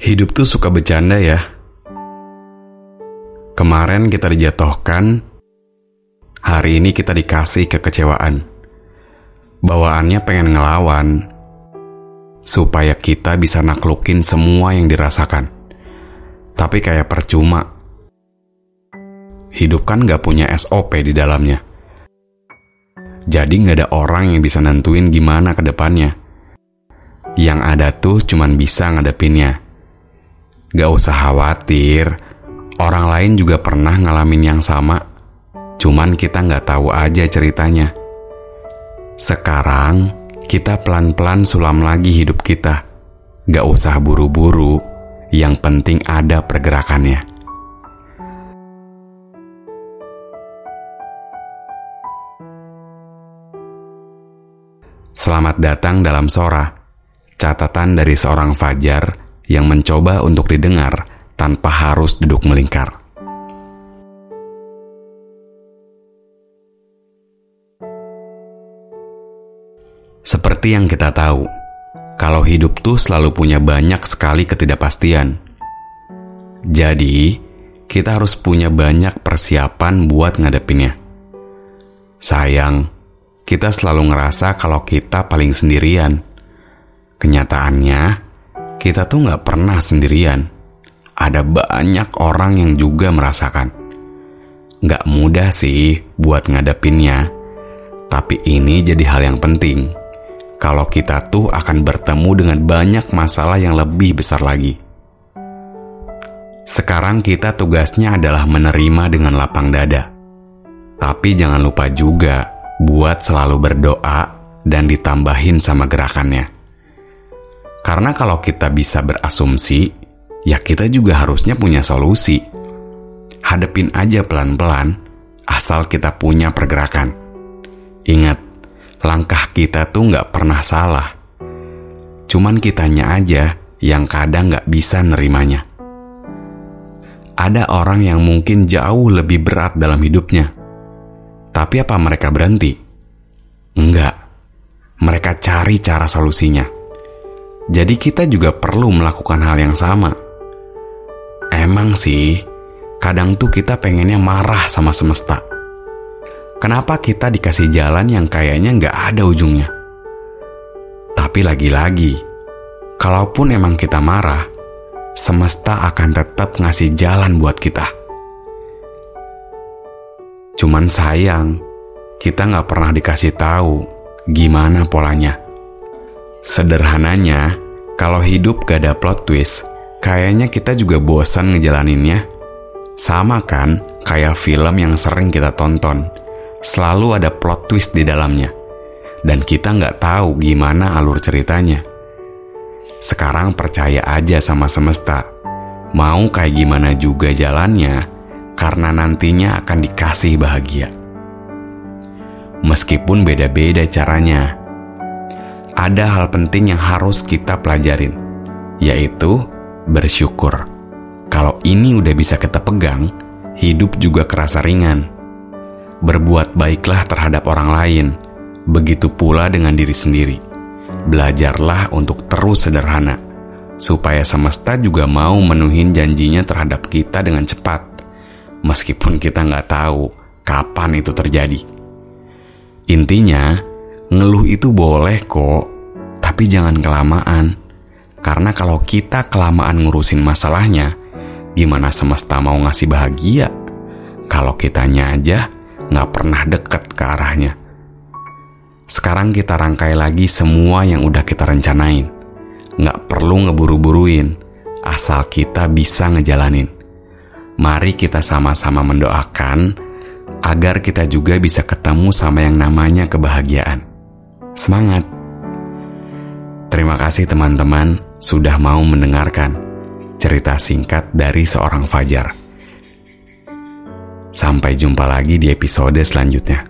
Hidup tuh suka bercanda ya. Kemarin kita dijatuhkan, hari ini kita dikasih kekecewaan. Bawaannya pengen ngelawan, supaya kita bisa naklukin semua yang dirasakan. Tapi kayak percuma. Hidup kan gak punya SOP di dalamnya. Jadi gak ada orang yang bisa nentuin gimana ke depannya. Yang ada tuh cuman bisa ngadepinnya. Gak usah khawatir, orang lain juga pernah ngalamin yang sama. Cuman kita gak tahu aja ceritanya. Sekarang kita pelan-pelan sulam lagi hidup kita. Gak usah buru-buru, yang penting ada pergerakannya. Selamat datang dalam Sora, catatan dari seorang Fajar yang mencoba untuk didengar tanpa harus duduk melingkar. Seperti yang kita tahu, kalau hidup tuh selalu punya banyak sekali ketidakpastian. Jadi, kita harus punya banyak persiapan buat ngadepinnya. Sayang, kita selalu ngerasa kalau kita paling sendirian. Kenyataannya, kita tuh nggak pernah sendirian. Ada banyak orang yang juga merasakan. Nggak mudah sih buat ngadepinnya, tapi ini jadi hal yang penting kalau kita tuh akan bertemu dengan banyak masalah yang lebih besar lagi. Sekarang kita tugasnya adalah menerima dengan lapang dada. Tapi jangan lupa juga buat selalu berdoa dan ditambahin sama gerakannya. Karena kalau kita bisa berasumsi, ya kita juga harusnya punya solusi. Hadepin aja pelan-pelan, asal kita punya pergerakan. Ingat, langkah kita tuh nggak pernah salah. Cuman kitanya aja yang kadang nggak bisa nerimanya. Ada orang yang mungkin jauh lebih berat dalam hidupnya. Tapi apa mereka berhenti? Enggak. Mereka cari cara solusinya. Jadi kita juga perlu melakukan hal yang sama. Emang sih, kadang tuh kita pengennya marah sama semesta Kenapa kita dikasih jalan yang kayaknya nggak ada ujungnya? Tapi lagi-lagi, kalaupun emang kita marah, semesta akan tetap ngasih jalan buat kita. Cuman sayang, kita nggak pernah dikasih tahu gimana polanya. Sederhananya, kalau hidup gak ada plot twist, kayaknya kita juga bosan ngejalaninnya. Sama kan, kayak film yang sering kita tonton selalu ada plot twist di dalamnya. Dan kita nggak tahu gimana alur ceritanya. Sekarang percaya aja sama semesta. Mau kayak gimana juga jalannya, karena nantinya akan dikasih bahagia. Meskipun beda-beda caranya, ada hal penting yang harus kita pelajarin, yaitu bersyukur. Kalau ini udah bisa kita pegang, hidup juga kerasa ringan Berbuat baiklah terhadap orang lain, begitu pula dengan diri sendiri. Belajarlah untuk terus sederhana, supaya semesta juga mau menuhin janjinya terhadap kita dengan cepat, meskipun kita nggak tahu kapan itu terjadi. Intinya, ngeluh itu boleh kok, tapi jangan kelamaan. Karena kalau kita kelamaan ngurusin masalahnya, gimana semesta mau ngasih bahagia? Kalau kitanya aja nggak pernah deket ke arahnya. Sekarang kita rangkai lagi semua yang udah kita rencanain. Nggak perlu ngeburu-buruin, asal kita bisa ngejalanin. Mari kita sama-sama mendoakan agar kita juga bisa ketemu sama yang namanya kebahagiaan. Semangat! Terima kasih teman-teman sudah mau mendengarkan cerita singkat dari seorang Fajar. Sampai jumpa lagi di episode selanjutnya.